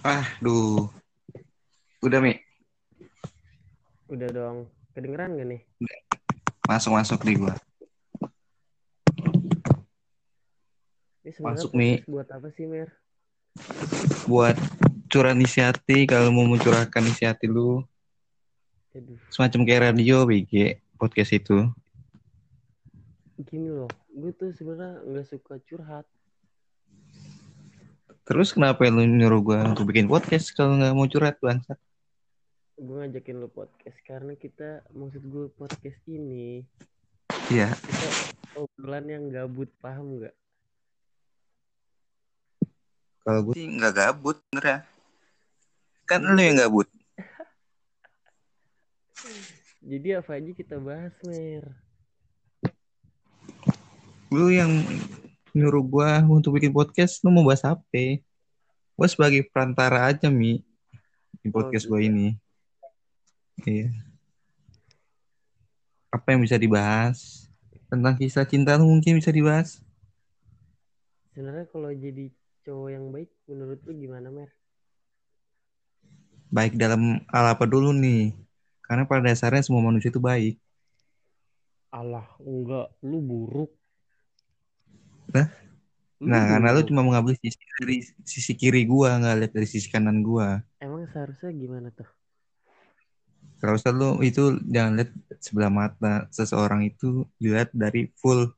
Ah, duh. Udah, Mi. Udah dong. Kedengeran gak nih? Masuk-masuk di gua. Ini Masuk, Mi. buat apa sih, Mer? Buat curah isi hati, kalau mau mencurahkan isi hati lu. Aduh, Semacam kayak radio, BG. Podcast itu. gini loh. Gue tuh sebenarnya nggak suka curhat. Terus kenapa lu nyuruh gua untuk bikin podcast kalau nggak mau curhat, bangsat? Gue ngajakin lo podcast karena kita, maksud gue podcast ini, Iya. kita obrolan yang gabut, paham nggak? Kalau gue sih nggak gabut, bener ya. Kan lu yang gabut. Jadi apa aja kita bahas, Mer? Lu yang nyuruh gua untuk bikin podcast, lu mau bahas apa? Gua sebagai perantara aja, Mi. Di podcast Oh, gua gitu. ini. Iya. Apa yang bisa dibahas? Tentang kisah cinta lu mungkin bisa dibahas. Sebenarnya kalau jadi cowok yang baik, menurut lu gimana, Mer? Baik dalam hal apa dulu nih? Karena pada dasarnya semua manusia itu baik. Allah, enggak. Lu buruk. Nah? Nah, karena lu cuma mengambil sisi dari sisi kiri gua, nggak lihat dari sisi kanan gua. Emang seharusnya gimana tuh? Kalau lu itu jangan lihat sebelah mata. Seseorang itu dilihat dari full.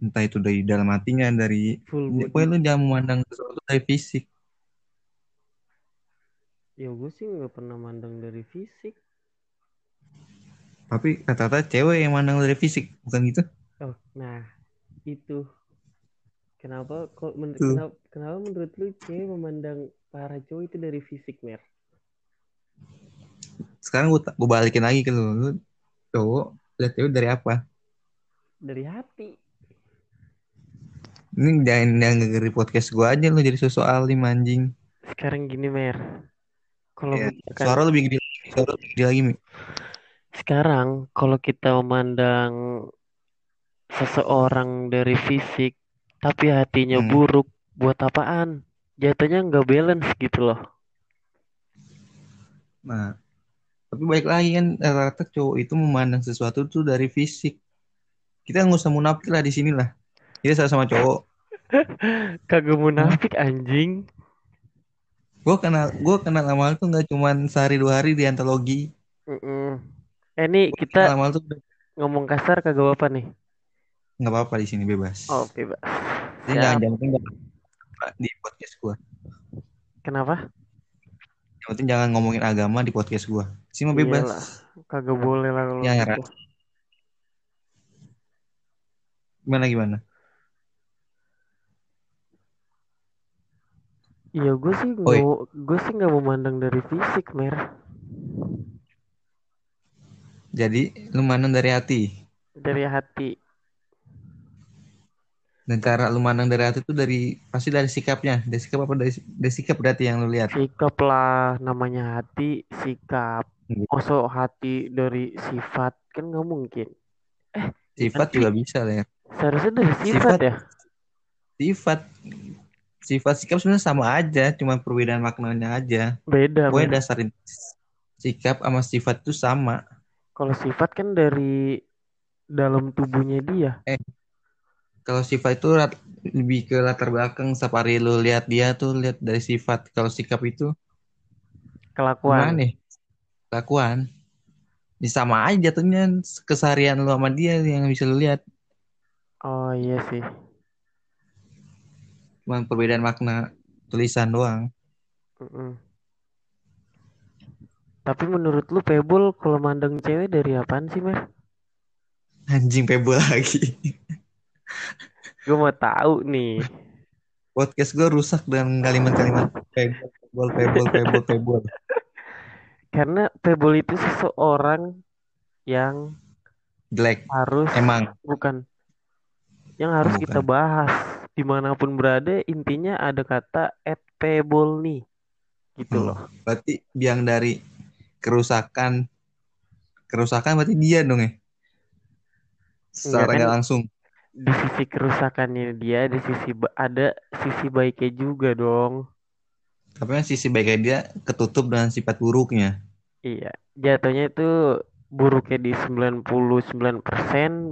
Entah itu dari dalam hatinya, dari Full Pokoknya body. lu jangan memandang sesuatu dari fisik. Ya gue sih nggak pernah mandang dari fisik. Tapi kata-kata cewek yang mandang dari fisik, bukan gitu? Oh, nah itu kenapa kok men- Tuh. kenapa, kenapa menurut lu cewek memandang para cowok itu dari fisik mer? Sekarang gue, gue balikin lagi ke lu. Lu cowok, lihat cewek dari apa? Dari hati. Ini jangan jangan ngegeri podcast gue aja lu jadi sosok alim anjing. Sekarang gini mer, kalau Ya, misalkan suara lebih gede suara lebih gede lagi, Mi. sekarang kalau kita memandang seseorang dari fisik, tapi hatinya Hmm. buruk, buat apaan? Jatuhnya nggak balance gitu loh. Nah, tapi baik lagi kan rata-rata cowok itu memandang sesuatu tuh dari fisik. Kita nggak usah munafik lah di sini lah. Kita sama cowok. Kagak munafik anjing. Gue kenal, gue kenal lama tuh nggak cuman sehari dua hari di antologi. Mm-mm. Eh nih Gua kita tuh ngomong kasar kagak apa nih? Nggak apa-apa di sini bebas. Oh bebas. Jadi Siap. jangan jangan di podcast gua. Kenapa? Yang penting jangan ngomongin agama di podcast gua. Sih mah bebas. Iyalah. Kagak boleh lah kalau Ya. Ra. Gimana gimana? Iya gue sih nggak gue sih nggak memandang dari fisik mer Jadi lu mandang dari hati. dari hati Dan cara lu mandang dari hati itu dari pasti dari sikapnya. Dari sikap apa dari, dari sikap berarti yang lu lihat. sikap lah namanya hati sikap Gitu. Masuk hati dari sifat kan nggak mungkin Sifat Tapi- juga bisa lah ya. seharusnya dari sifat, Sifat. ya Sifat sifat sikap sebenarnya sama aja, cuma perbedaan maknanya aja. beda Mer. dasarin sikap sama sifat itu sama. kalau sifat kan dari dalam tubuhnya dia Kalau sifat itu rat- lebih ke latar belakang safari lu lihat dia tuh lihat dari sifat. Kalau sikap itu kelakuan nih? Kelakuan. Ya sama aja jatuhnya keseharian lu sama dia yang bisa lu lihat. oh iya sih Cuma perbedaan makna tulisan doang. Mm-mm. tapi menurut lu pebble kalau mandang cewek dari apaan sih mer Anjing pebble lagi. Gue mau tahu nih Podcast gue rusak dengan kalimat-kalimat pebble, pebble, pebble, pebble. Karena Pebble itu seseorang yang Jelek. harus Emang. bukan yang harus Bukan. kita bahas di mana pun berada intinya ada kata at Pebble nih gitu Hmm. loh. Berarti yang dari kerusakan kerusakan berarti dia dong ya. Secara Enggak kan? nggak langsung. Di sisi kerusakannya dia ada sisi ada sisi baiknya juga dong. Tapi kan sisi baiknya dia ketutup dengan sifat buruknya. Iya, jatuhnya itu buruknya di 99%,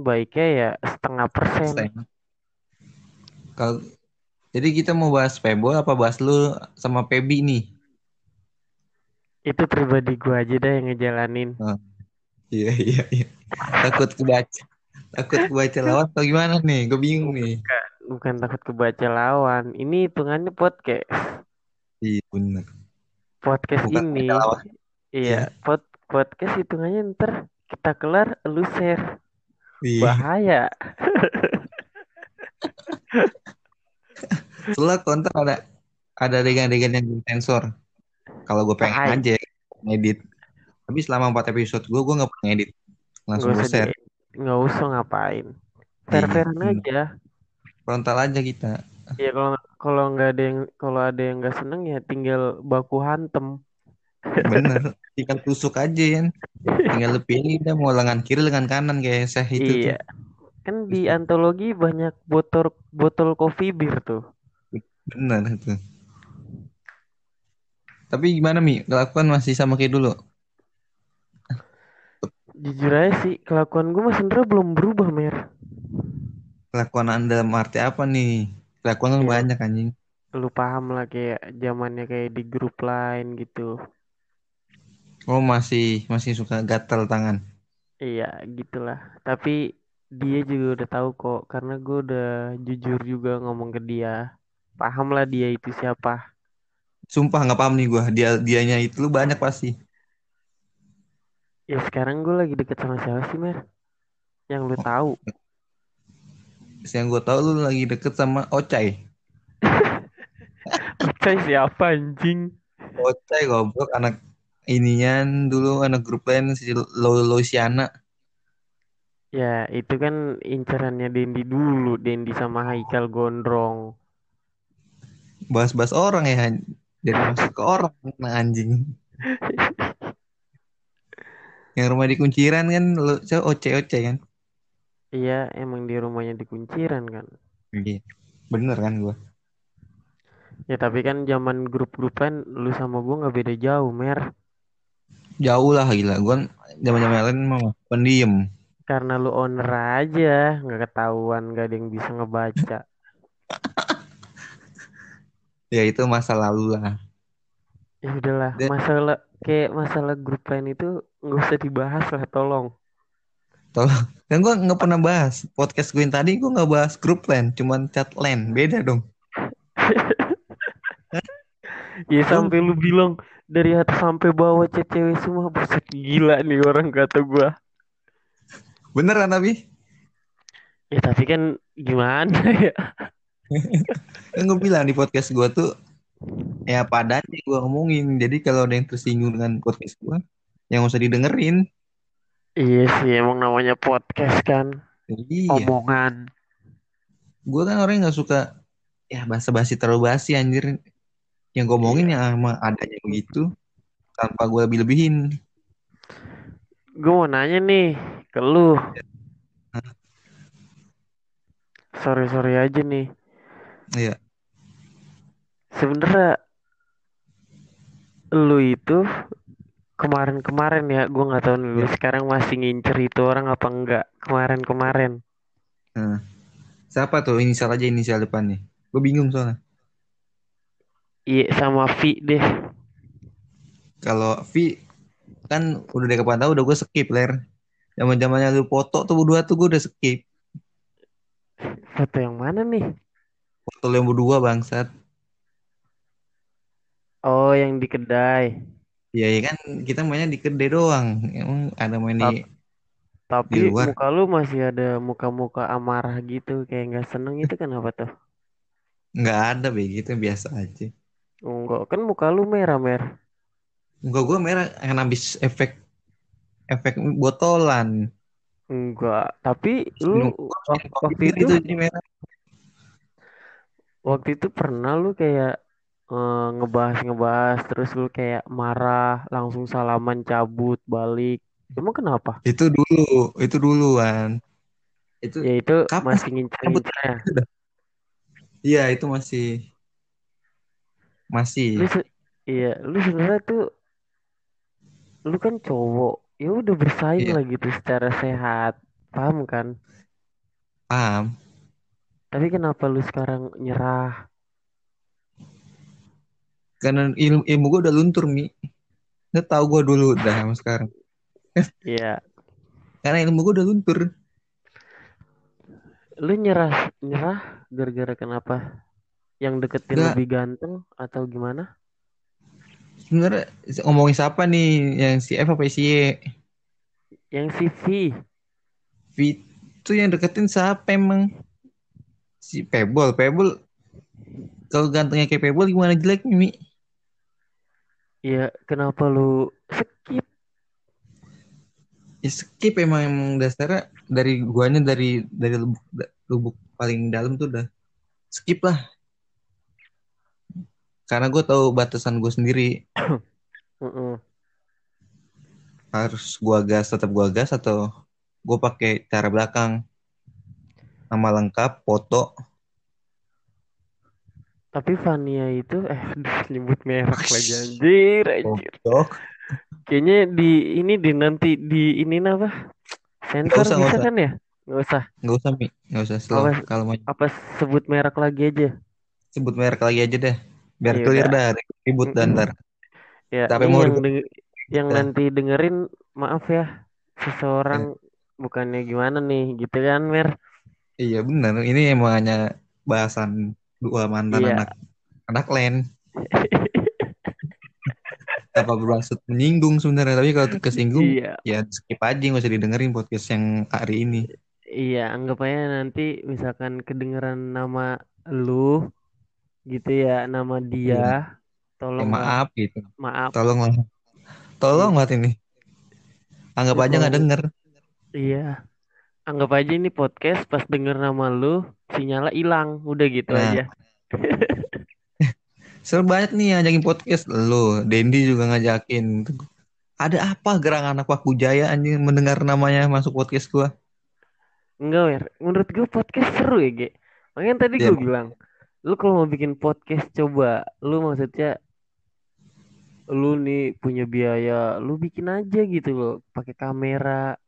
baiknya ya setengah persen. Kalau jadi kita mau bahas Pebble apa bahas lu sama Pebi nih? Itu pribadi gua aja dah yang ngejalanin. Oh. Iya iya iya. Takut kebaca. Takut kebaca lawan atau gimana nih? Gue bingung nih. Bukan, bukan takut kebaca lawan. Ini hitungannya podcast. Iya benar. Podcast Bukan ini. Iya, pod, podcast hitungannya ntar kita kelar lu share. Iya. Bahaya. Soalnya konten ada ada adegan-adegan yang sensor. Kalau gue pengen Hai. aja ngedit. Tapi selama 4 episode gue, gue gak pernah ngedit. Langsung gue share. di- nggak usah ngapain. Iya, Fair-fairan bener. aja. Frontal aja kita. Ya kalau kalau nggak ada yang kalau ada yang nggak seneng ya tinggal baku hantem. Bener. Tinggal tusuk aja kan. Tinggal lu pilih udah mau lengan kiri, lengan kanan kayak Syekh itu Iya. tuh. Kan di antologi banyak botol botol coffee beer tuh. Bener itu. Tapi gimana Mi? Kelakuan masih sama kayak dulu? Jujur aja sih, kelakuan gue mas Indra belum berubah, Mer. Kelakuan anda arti apa nih? Kelakuan kan Iya. banyak anjing. Lu paham lah kayak zamannya kayak di grup lain gitu. Oh masih masih suka gatel tangan. Iya, gitulah. Tapi dia juga udah tahu kok, karena gue udah jujur juga ngomong ke dia. Paham lah dia itu siapa. Sumpah nggak paham nih gue. Dia dianya itu lu banyak pasti. Ya sekarang gue lagi deket sama siapa sih, Mer? Yang lu tahu. Yang gue tahu lu lagi deket sama Ocai. Ocai siapa anjing? Ocai goblok anak ininya dulu anak grup lain si Lo Luciana. Ya, itu kan incarannya Dendi dulu, Dendi sama Haikal Gondrong. Bahas-bahas orang ya. Jadi masuk ke orang nah, anjing. Yang rumah di kunciran kan lu so, Oce Oce kan. Iya, emang di rumahnya di Kunciran kan. Iya. Bener kan gue. Ya tapi kan zaman grup-grupan lu sama gua nggak beda jauh, Mer. Jauh lah gila. Gue zaman-zaman lain mah pendiem. Karena lu owner aja, nggak ketahuan, nggak ada yang bisa ngebaca. Ya itu masa lalu lah. Ya udahlah, Dan- masalah kayak masalah grup lain itu nggak usah dibahas lah, tolong. Kan gue nggak pernah bahas podcast gue yang tadi gue nggak bahas grup lain, cuman chat lain. Beda dong. Ya sampai lu bilang dari atas sampai bawah chat cewek semua, buset gila nih orang kata gua. Bener kan tapi? Ya tapi kan gimana ya? Kan gue bilang di podcast gue tuh ya padanya gue ngomongin. Jadi kalau ada yang tersinggung dengan podcast gue, yang usah didengerin. Iya sih, emang namanya podcast kan, Iya. omongan. Gue kan orang yang nggak suka ya basa-basi terlalu basi anjir. Yang gue omongin ya sama adanya begitu tanpa gue lebih-lebihin. Gue mau nanya nih ke lu. Sorry-sorry aja nih. Iya. Sebenernya lu itu kemarin-kemarin ya, gue nggak tahu nih lu sekarang masih ngincer itu orang apa enggak kemarin-kemarin. Nah, siapa tuh inisial aja inisial depannya? Gue bingung soalnya. Iya sama Vi deh. Kalau V kan udah dari kapan tahu udah gue skip ler. Zaman zamannya lu foto tuh berdua tuh gue udah skip. Foto yang mana nih? Foto yang berdua bangsat. Oh, yang di kedai. Ya, ya kan kita mainnya di kedai doang. Emang ada main di Tapi Di luar. muka lu masih ada muka-muka amarah gitu, kayak nggak seneng itu kenapa tuh? nggak ada begitu biasa aja. Enggak, kan muka lu merah, Mer. Enggak gue merah kan habis efek efek botolan. Enggak, tapi lu Minum wak- kopi waktu pil itu jadi merah. waktu itu pernah lu kayak eh, ngebahas-ngebahas terus lu kayak marah, langsung salaman cabut balik. Emang kenapa? Itu dulu, itu duluan. Itu Ya itu Kapan masih ngincer-ngincernya. iya itu masih masih Lu iya lu sebenarnya tuh lu kan cowok ya udah bersaing Iya, lah gitu secara sehat paham kan paham. tapi kenapa lu sekarang nyerah Karena ilmu, ilmu gue udah luntur, Mi. Lu tahu gue dulu udah sama sekarang. iya Karena ilmu gue udah luntur. lu nyerah nyerah gara-gara kenapa yang deketin Enggak, lebih ganteng atau gimana sebenarnya ngomongin siapa nih? Yang si F apa si Y? yang CV V itu yang deketin siapa emang? Si Pebble. Pebble, kalau gantengnya kayak Pebble gimana jeleknya, Mi? Ya kenapa lu skip? Ya, skip emang, emang dasarnya dari guanya dari dari lubuk, lubuk paling dalam tuh udah skip lah. Karena gue tahu batasan gue sendiri. Harus gua gas tetap gua gas atau gue pakai cara belakang. Nama lengkap foto tapi Vania itu eh aduh, nyebut merek lagi anjir anjir. Foto kayaknya di ini di nanti di ini apa? Sensor usah, bisa usah. kan ya? Nggak usah. Nggak usah mi. Nggak usah slow Awas. kalau mau apa sebut merek lagi aja? Sebut merek lagi aja deh biar Iya, clear dah ribut dan ntar. Ya Tapi mau yang ribut. deng- yang Ya. nanti dengerin maaf ya seseorang bukannya gimana nih gitu kan Mer? Iya benar ini emang hanya bahasan dua mantan Iya. anak anak len apa bermaksud menyinggung sebenarnya tapi kalau kesinggung iya. ya skip aja nggak usah didengerin podcast yang hari ini. Iya anggap aja nanti misalkan kedengeran nama lu gitu ya nama dia ya, tolong lah. maaf gitu. Maaf. Tolong lah. Tolong banget ini. Anggap aja nggak denger. Iya anggap aja ini podcast pas denger nama lu sinyalnya hilang udah gitu Nah. aja Seru banget nih ngajakin podcast lo. Dendi juga ngajakin. Ada apa gerangan anak Paku Jaya anjing mendengar namanya masuk podcast gua? enggak Mer menurut gue podcast seru ya Ge makanya tadi Iya, gue bilang lu kalau mau bikin podcast coba lu maksudnya lu nih punya biaya lu bikin aja gitu loh pakai kamera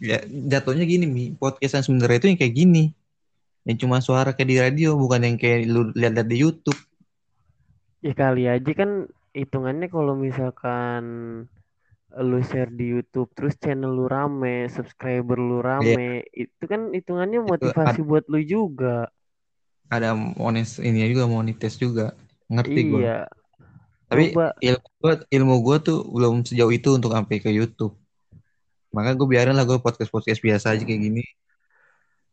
Ya jatuhnya gini Mi, podcast yang sebenarnya itu yang kayak gini. Yang cuma suara kayak di radio, bukan yang kayak lu lihat-lihat di YouTube. ya kali aja kan hitungannya kalau misalkan lu share di YouTube terus channel lu rame subscriber lu rame itu kan hitungannya motivasi buat lu juga Ada mones ini juga monetis juga. Ngerti iya Tapi coba ilmu gua, ilmu gua tuh belum sejauh itu untuk sampai ke YouTube. Maka gue biarin lah gue podcast-podcast biasa aja kayak gini.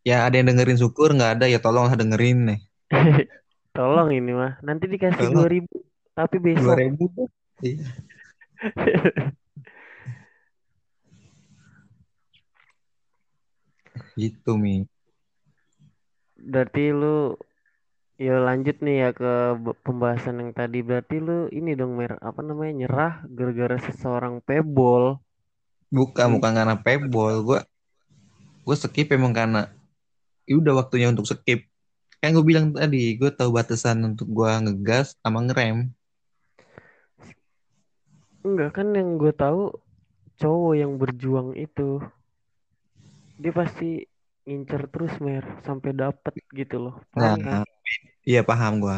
Ya ada yang dengerin syukur, nggak ada ya tolonglah dengerin nih. tolong ini mah nanti dikasih Tolong. 2000 tapi Dua besok ribu. Iya. Gitu Mi. berarti lu ya lanjut nih ya ke pembahasan yang tadi berarti lu ini dong mer apa namanya nyerah gara-gara seseorang pebol Bukan, Hmm. bukan karena pebol. Gue gue skip emang karena ya udah waktunya untuk skip. Kan gue bilang tadi, gue tahu batasan untuk gue ngegas sama ngerem. enggak kan yang gue tahu cowok yang berjuang itu dia pasti ngincer terus mer sampai dapet gitu loh Nah, kan iya paham gue.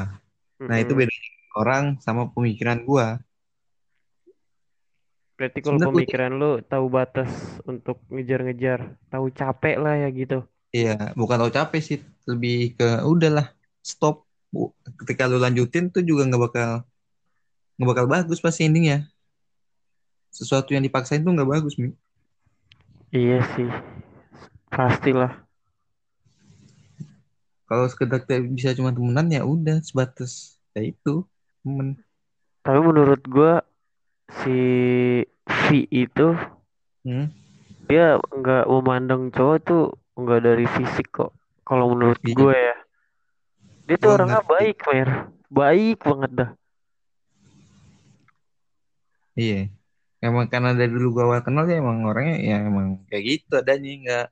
Nah itu Mm-mm. beda orang sama pemikiran gue. Berarti kalau Sebenarnya gua- pemikiran lu tahu batas untuk ngejar-ngejar tahu capek lah ya gitu Iya, bukan tau capek sih, lebih ke udahlah stop. Ketika lu lanjutin tuh juga nggak bakal nggak bakal bagus pasti endingnya. Sesuatu yang dipaksain tuh nggak bagus, Mi. iya sih pastilah Kalau sekedar bisa cuma temenan ya udah sebatas ya itu temen. Tapi menurut gua si V itu Hmm. dia nggak memandang cowok tuh nggak dari fisik kok. Kalau menurut Iya. gue ya, dia tuh orangnya ngerti. baik, mer, baik banget dah. Iya. Emang karena dari dulu gua awal kenal ya emang orangnya ya emang kayak gitu adanya nggak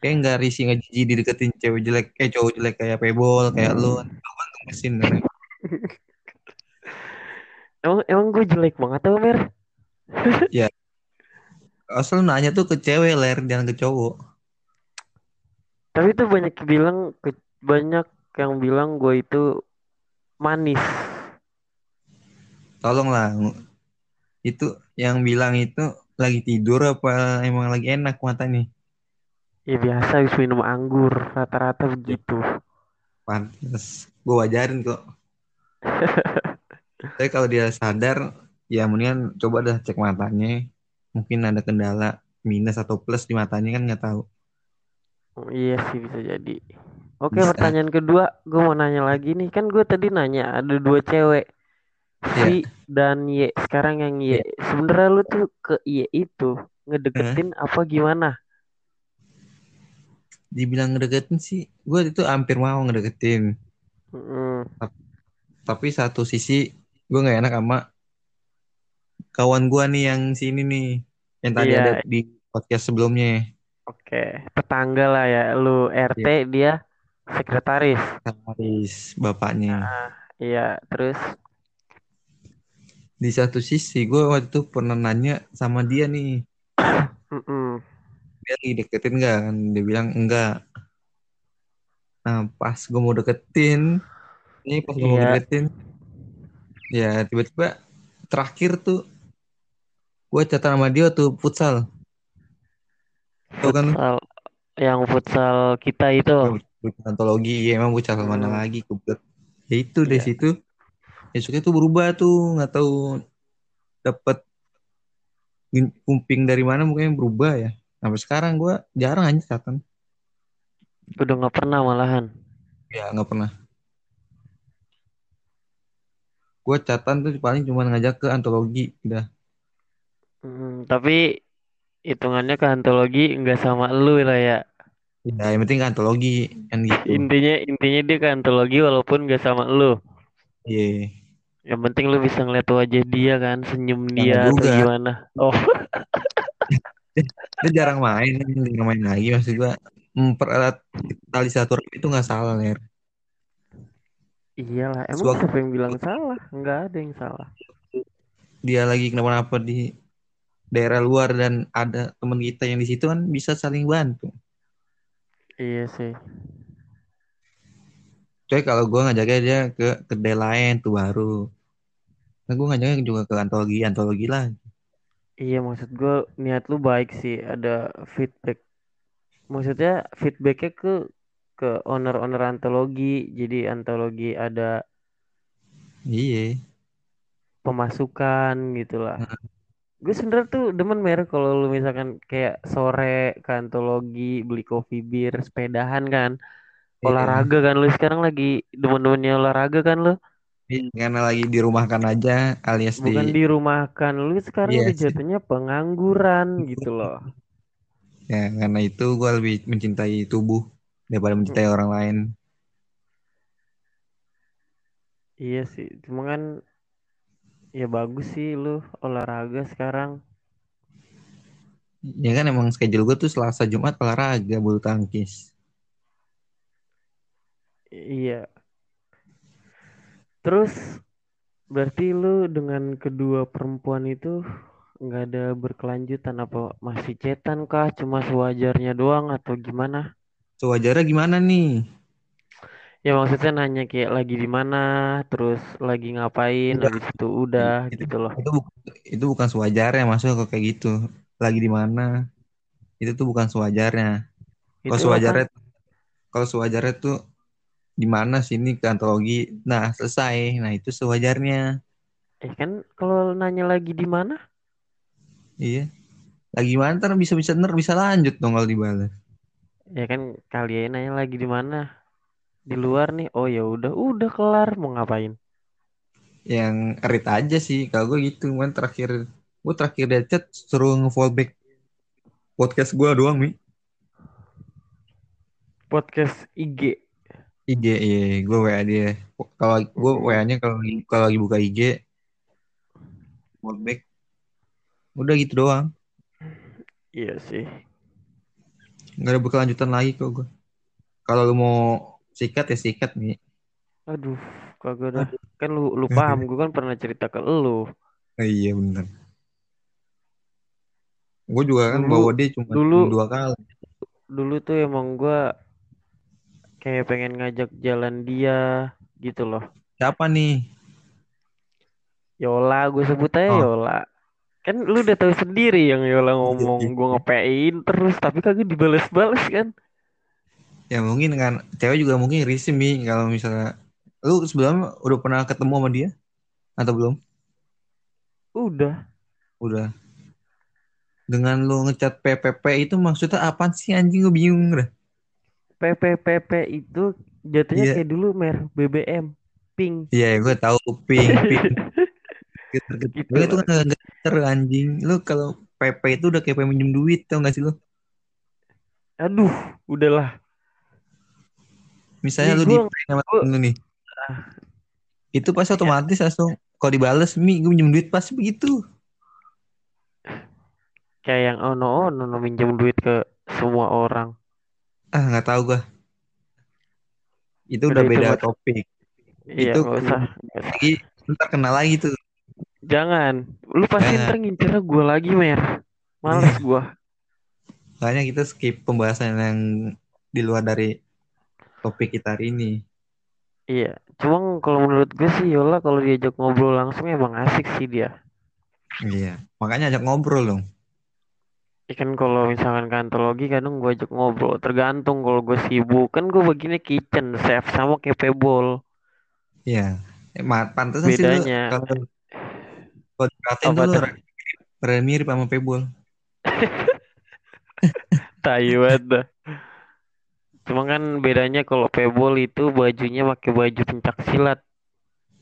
kayak nggak risih nggak jijik dideketin cewek jelek eh cowok jelek kayak pebol kayak lu kan tuh mesin. Emang emang gue jelek banget tau Mer. Ya, asal nanya tuh ke cewek ler, jangan ke cowok. Tapi itu banyak bilang ke, banyak yang bilang gue itu manis. Tolonglah, itu yang bilang itu lagi tidur apa emang lagi enak matanya? Ya biasa habis minum anggur, rata-rata begitu. pantes. Gue wajarin kok. Tapi kalau dia sadar, ya mendingan coba dah cek matanya. Mungkin ada kendala minus atau plus di matanya kan nggak tahu. Oh, iya sih bisa jadi. Oke, Bisa. pertanyaan kedua, gue mau nanya lagi nih. Kan gue tadi nanya ada dua cewek, Si dan Y. Sekarang yang Y. ya. Sebenarnya lu tuh ke Y itu ngedeketin apa gimana? Dibilang ngedeketin sih, gue itu hampir mau ngedeketin. Tap- Tapi satu sisi gue nggak enak sama kawan gue nih yang sini nih, yang tadi ada iya, di podcast sebelumnya. oke. Tetangga lah ya. Lu RT, Ya, dia sekretaris. Haris, bapaknya. Ah, iya, terus Di satu sisi gue waktu itu pernah nanya sama dia nih, mm-mm. dia lagi deketin nggak kan? Dia bilang enggak. Nah pas gue mau deketin, ini pas gue mau Iya, deketin, ya tiba-tiba terakhir tuh gue catatan sama dia tuh futsal. Tau kan? futsal. Yang futsal kita itu. Futsal antologi, ya emang futsal mana Hmm, lagi? Goblok. Ya itu dari iya. situ, besoknya tuh berubah tuh, nggak tahu dapet kumping dari mana mungkin berubah ya. Sampai sekarang gue jarang aja catatan. Udah nggak pernah malahan. Ya nggak pernah. Gue catatan tuh paling cuma ngajak ke antologi, udah. Hmm, tapi hitungannya ke antologi nggak sama lu lah ya. Ya yang penting ke antologi kan gitu. Intinya intinya dia ke antologi walaupun nggak sama lu. Iya. Yang penting lu bisa ngeliat wajah dia kan, senyum nggak dia atau juga. gimana. Oh, Dia jarang main, jarang main lagi maksud gua mempererat tali silaturahmi itu nggak salah ler. Iyalah. Emang Sewaktu siapa yang bilang salah? Nggak ada yang salah. dia lagi kenapa-napa di daerah luar dan ada teman kita yang di situ kan bisa saling bantu. Iya sih. Coy kalau gua ngajaknya dia ke kedai lain tuh baru. Nah gua ngajaknya juga ke antologi, antologi lah. Iya maksud gue niat lu baik sih. Ada feedback. Maksudnya feedbacknya ke ke owner-owner antologi. Jadi antologi ada Iya. pemasukan gitu lah. Nah, Gue sebenernya tuh demen mer kalau lu misalkan kayak sore ke antologi beli kopi bir sepedahan kan Iya. olahraga kan lu sekarang lagi demen-demennya olahraga kan lu Iya, Karena lagi dirumahkan aja alias di bukan dirumahkan lu sekarang iya udah sih. jatuhnya pengangguran gitu loh Ya, karena itu gue lebih mencintai tubuh daripada mencintai orang lain. iya sih cuma kan ya bagus sih lu olahraga sekarang. Ya kan emang schedule gue tuh Selasa Jumat olahraga bulu tangkis. iya. Terus berarti lu dengan kedua perempuan itu nggak ada berkelanjutan apa masih cetan kah? Cuma sewajarnya doang atau gimana Sewajarnya gimana nih? Ya maksudnya nanya kayak lagi di mana, terus lagi ngapain, Enggak, habis itu udah itu gitu loh. itu itu bukan sewajarnya masuk kok kayak gitu. Lagi di mana? Itu tuh bukan sewajarnya. Kalau sewajarnya kalau sewajarnya tuh di mana sini ke antologi. Nah, selesai. Nah, itu sewajarnya. Eh kan kalau nanya lagi di mana, Iya. Lagi mana ntar bisa-bisa ntar bisa lanjut dong kalau dibalas. Ya kan kalian nanya lagi di mana, di luar nih. Oh ya udah, udah kelar mau ngapain? Yang erit aja sih kalau gue gitu kan terakhir gue terakhir dia chat suruh nge-fallback podcast gue doang mi Podcast IG. IG iya gue WA dia kalau gue Mm-mm. WA-nya kalau kalau lagi buka IG fallback udah gitu doang Iya sih. Nggak ada berkelanjutan lagi kok gue kalau lu mau sikat ya sikat nih Aduh, kagak dah. Kan lu lu paham, gue kan pernah cerita ke lu. Oh, iya bener. Gue juga kan Dulu bawa dia cuma dulu dua kali. dulu tuh emang gue kayak pengen ngajak jalan dia gitu loh. Siapa nih? Yola, gue sebut aja Oh. Yola. Kan lu udah tahu sendiri yang Yola ngomong iya. gue ngepein terus tapi kagak dibales-bales kan. Ya mungkin kan cewek juga mungkin risih mi kalau misalnya lu sebelumnya udah pernah ketemu sama dia atau belum? Udah. Udah. Dengan lu ngecat PPP itu maksudnya apa sih anjing gue bingung dah. PPPP itu jatuhnya Iya. kayak dulu mer BBM pink. Iya, gue tahu ping ping. Geter-geter. Gitu itu kan geter anjing. Lu kalau PP itu udah kayak minjem duit tau gak sih lu? Aduh, udahlah. Misalnya Nih lu di gua- sama gua- lu nih. Itu pasti otomatis langsung kalau dibales mi gue minjem duit pasti begitu. Kayak yang ono ono minjem duit ke semua orang. Ah nggak tahu gue. Itu Udah, udah itu beda mah- topik. Iya, Itu usah. nggak usah. Lagi ntar kenal lagi tuh. Jangan. Lu pasti Jangan. ntar ngincer gue lagi mer. Males Iya. gua. Makanya kita skip pembahasan yang di luar dari topik kita hari ini. Iya. Cuma kalau menurut gue sih Yola kalau diajak ngobrol langsung emang asik sih dia. Iya. Makanya ajak ngobrol dong. Ya kan kalau misalkan kantologi kadang gue ajak ngobrol. Tergantung kalau gue sibuk. Kan gue baginya kitchen, chef sama capable. Iya. Eh, ma- pantesan sih lu Bedanya. kalau kalau Apa tuh lu tuh? rada mirip sama Pebol. Banget dah. Cuma kan bedanya kalau pebol itu bajunya pakai baju pencak silat.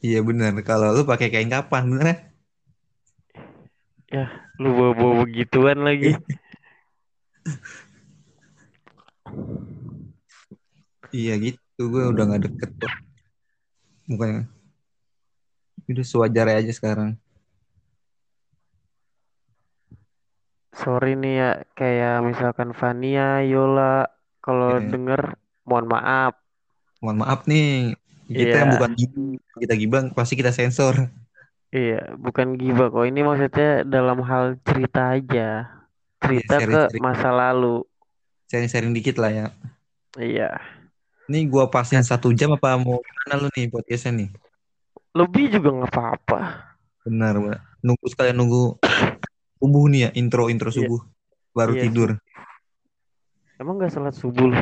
Iya bener. Kalau lu pakai kain kapan bener ya? Lu bawa-bawa begituan lagi. Iya gitu. Gue udah nggak deket kok. Bukannya. Udah sewajarnya aja sekarang. Sorry nih ya, kayak misalkan Fania, Yola, kalau Iya. denger mohon maaf. Mohon maaf nih. Kita Iya. yang bukan gibang. Kita gibang pasti kita sensor. Iya, bukan gibah kok. Ini maksudnya dalam hal cerita aja. Cerita ke sharing-sharing. masa lalu. Sharing-sharing dikit lah ya. Iya. Nih gua pasin satu jam apa mau gimana lu nih podcastnya nih? Lebih juga nggak apa-apa. Benar, benar. Nunggu sekalian nunggu subuh nih ya, intro intro Iya. subuh. Baru Iya, tidur. Emang nggak sholat subuh?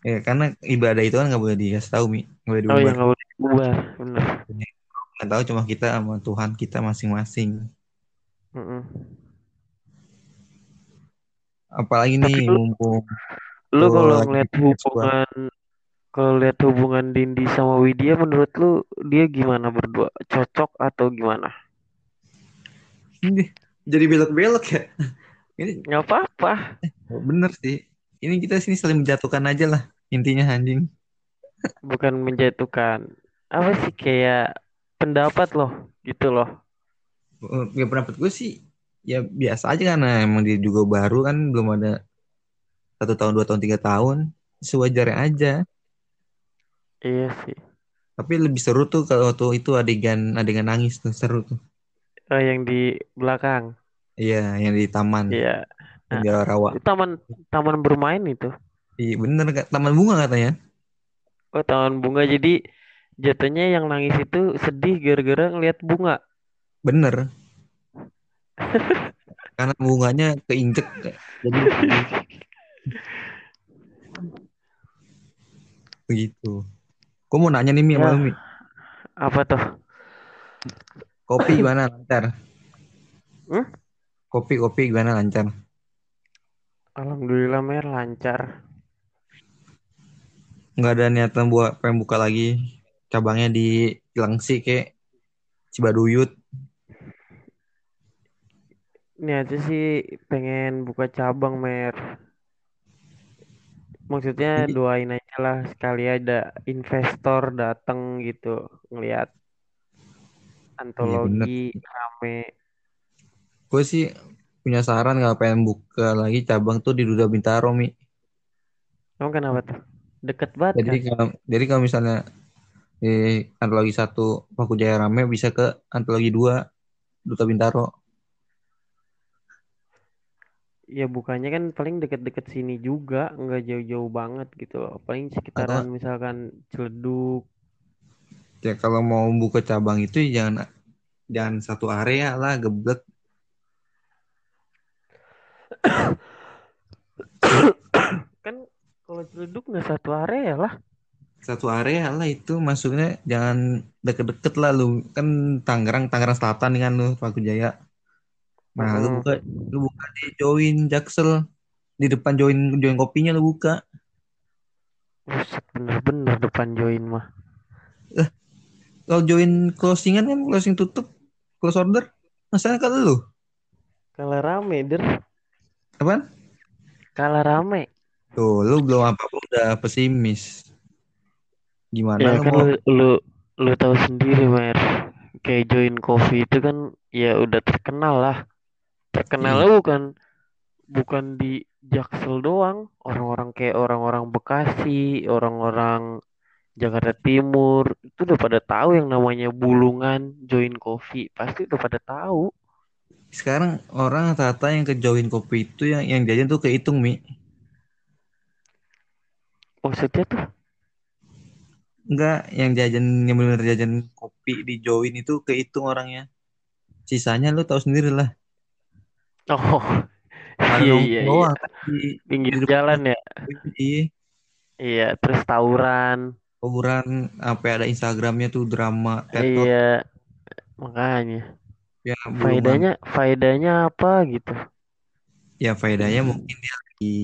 Ya, karena ibadah itu kan nggak boleh dikasih tahu mi, nggak boleh Oh iya diubah. nggak boleh bubar, bener. Nggak tahu cuma kita sama Tuhan kita masing-masing. Mm-mm. Apalagi Tapi nih lu- mumpung Lu kalau ngeliat hubungan kalau lihat hubungan Dindi sama Widya menurut lu dia gimana berdua? Cocok atau gimana? Ini jadi belok-belok ya. Ini Nggak apa-apa. bener sih. Ini kita sini saling menjatuhkan aja lah intinya anjing. Bukan menjatuhkan. Apa sih kayak pendapat loh, gitu loh. Ya pendapat gue sih ya biasa aja karena emang dia juga baru kan belum ada satu tahun dua tahun tiga tahun sewajarnya aja. Iya sih. Tapi lebih seru tuh kalau tuh itu adegan adegan nangis tuh seru tuh. Oh, yang di belakang. Iya yang di taman Iya. yang di rawa. Taman taman bermain itu. Iya bener Kak. taman bunga katanya. Oh, taman bunga jadi jatuhnya yang nangis itu sedih gara-gara ngeliat bunga. Bener. Karena bunganya keinjek jadi begitu. Gue mau nanya nih Mi sama Ya. Mi. Apa tuh? Kopi gimana lancar? Hmm? Kopi kopi gimana lancar? Alhamdulillah mer lancar. Nggak ada niatan buat pengen buka lagi cabangnya di Cilengsi kayak Cibaduyut. Ini aja sih pengen buka cabang mer. Maksudnya Jadi- doain aja lah sekali ada investor datang gitu ngelihat antologi rame. Gue sih punya saran nggak pengen buka lagi cabang tuh di Duda Bintaro Mi. Emang kenapa tuh? Deket banget Jadi kan? kalau jadi kalau misalnya eh antologi satu Paku Jaya rame bisa ke antologi dua Duta Bintaro ya bukannya kan paling deket-deket sini juga nggak jauh-jauh banget gitu loh paling sekitaran atau misalkan Ciledug ya kalau mau buka cabang itu jangan jangan satu area lah geblek. Kan kalau Ciledug nggak satu area lah. Satu area lah itu masuknya jangan deket-deket lah lu. Kan Tangerang Tangerang Selatan kan lu Paku Jaya nah lu Mm-mm. buka lu buka di join Jaksel. Di depan join join kopinya lu buka. Buset, bener-bener depan join mah kalau join closingan kan closing tutup close order. Masalah kalau lu. Kalah rame der. Apaan? Kalah rame. Tuh lu belum apa apa udah pesimis. Gimana ya lu kan mau lu lu lu tahu sendiri mer. Kayak join coffee itu kan ya udah terkenal lah. Terkenalnya Iya. bukan bukan di Jaksel doang. Orang-orang kayak orang-orang Bekasi orang-orang Jakarta Timur itu udah pada tahu yang namanya bulungan join coffee pasti udah pada tahu. Sekarang orang rata-rata yang ke join kopi itu yang yang jajan tuh kehitung mi. Maksudnya tuh? Enggak yang jajan yang benar jajan kopi di join itu kehitung orangnya. Sisanya lu tahu sendiri lah. Oh iya iya iya. doang kan di, pinggir di jalan ya? iya. Iya terus tawuran tawuran sampai ada Instagramnya tuh drama tetot iya makanya. Ya faedahnya faedahnya apa gitu? Ya faedahnya mungkin dia lagi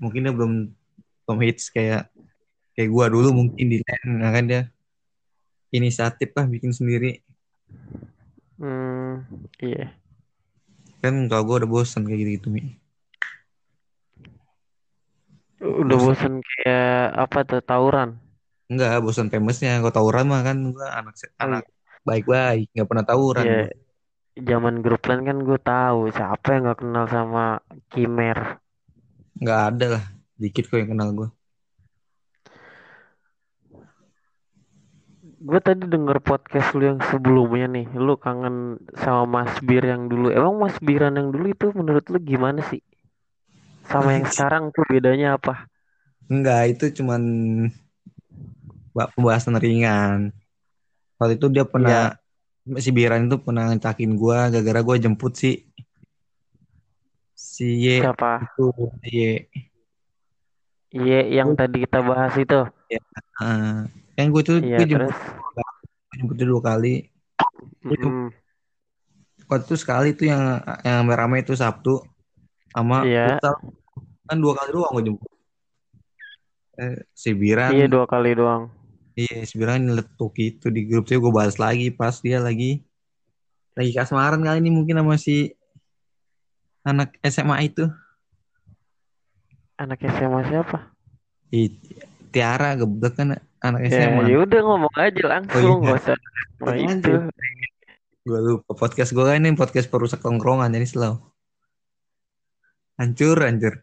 mungkin dia belum Tom Hits kayak kayak gua dulu mungkin di lain nah kan dia inisiatif lah bikin sendiri. Hmm iya. Kan kalau gua udah bosan kayak gitu gitu mi. Udah bosan bosan kayak apa tuh tawuran enggak bosan famousnya. Kalau tawuran mah kan gua anak oh anak baik-baik nggak pernah tawuran. Iya. Gua zaman grup lain kan gue tahu siapa yang nggak kenal sama Kimer. Nggak ada lah dikit kok yang kenal gua. Gue tadi denger podcast lu yang sebelumnya nih. Lu kangen sama Mas Bir yang dulu. Emang Mas Biran yang dulu itu menurut lu gimana sih? Sama yang sekarang tuh bedanya apa? Enggak itu cuman pembahasan ringan. Waktu itu dia ya pernah si Biran itu pernah ngecakin gua gara-gara gua jemput si si Y siapa? itu Y. Iya yang tadi kita bahas itu? Ya ah. kan gue tuh iya gue jemput terus? jemput dua kali. Mm, waktu itu sekali tuh yang yang rame itu Sabtu sama iya. futsal. Kan dua kali doang gue jemput. Eh, si iya Biran dua kali doang iya si Biran nyeletuk itu di grup. Saya gue balas lagi pas dia lagi lagi kasmaran kali ini mungkin sama si anak SMA itu. Anak SMA siapa? Ih, Tiara geblek kan anak ya SMA ya udah ngomong aja oh langsung iya. nggak usah nah itu. gue lupa podcast gue kan ini podcast perusak tongkrongan jadi slow. Hancur hancur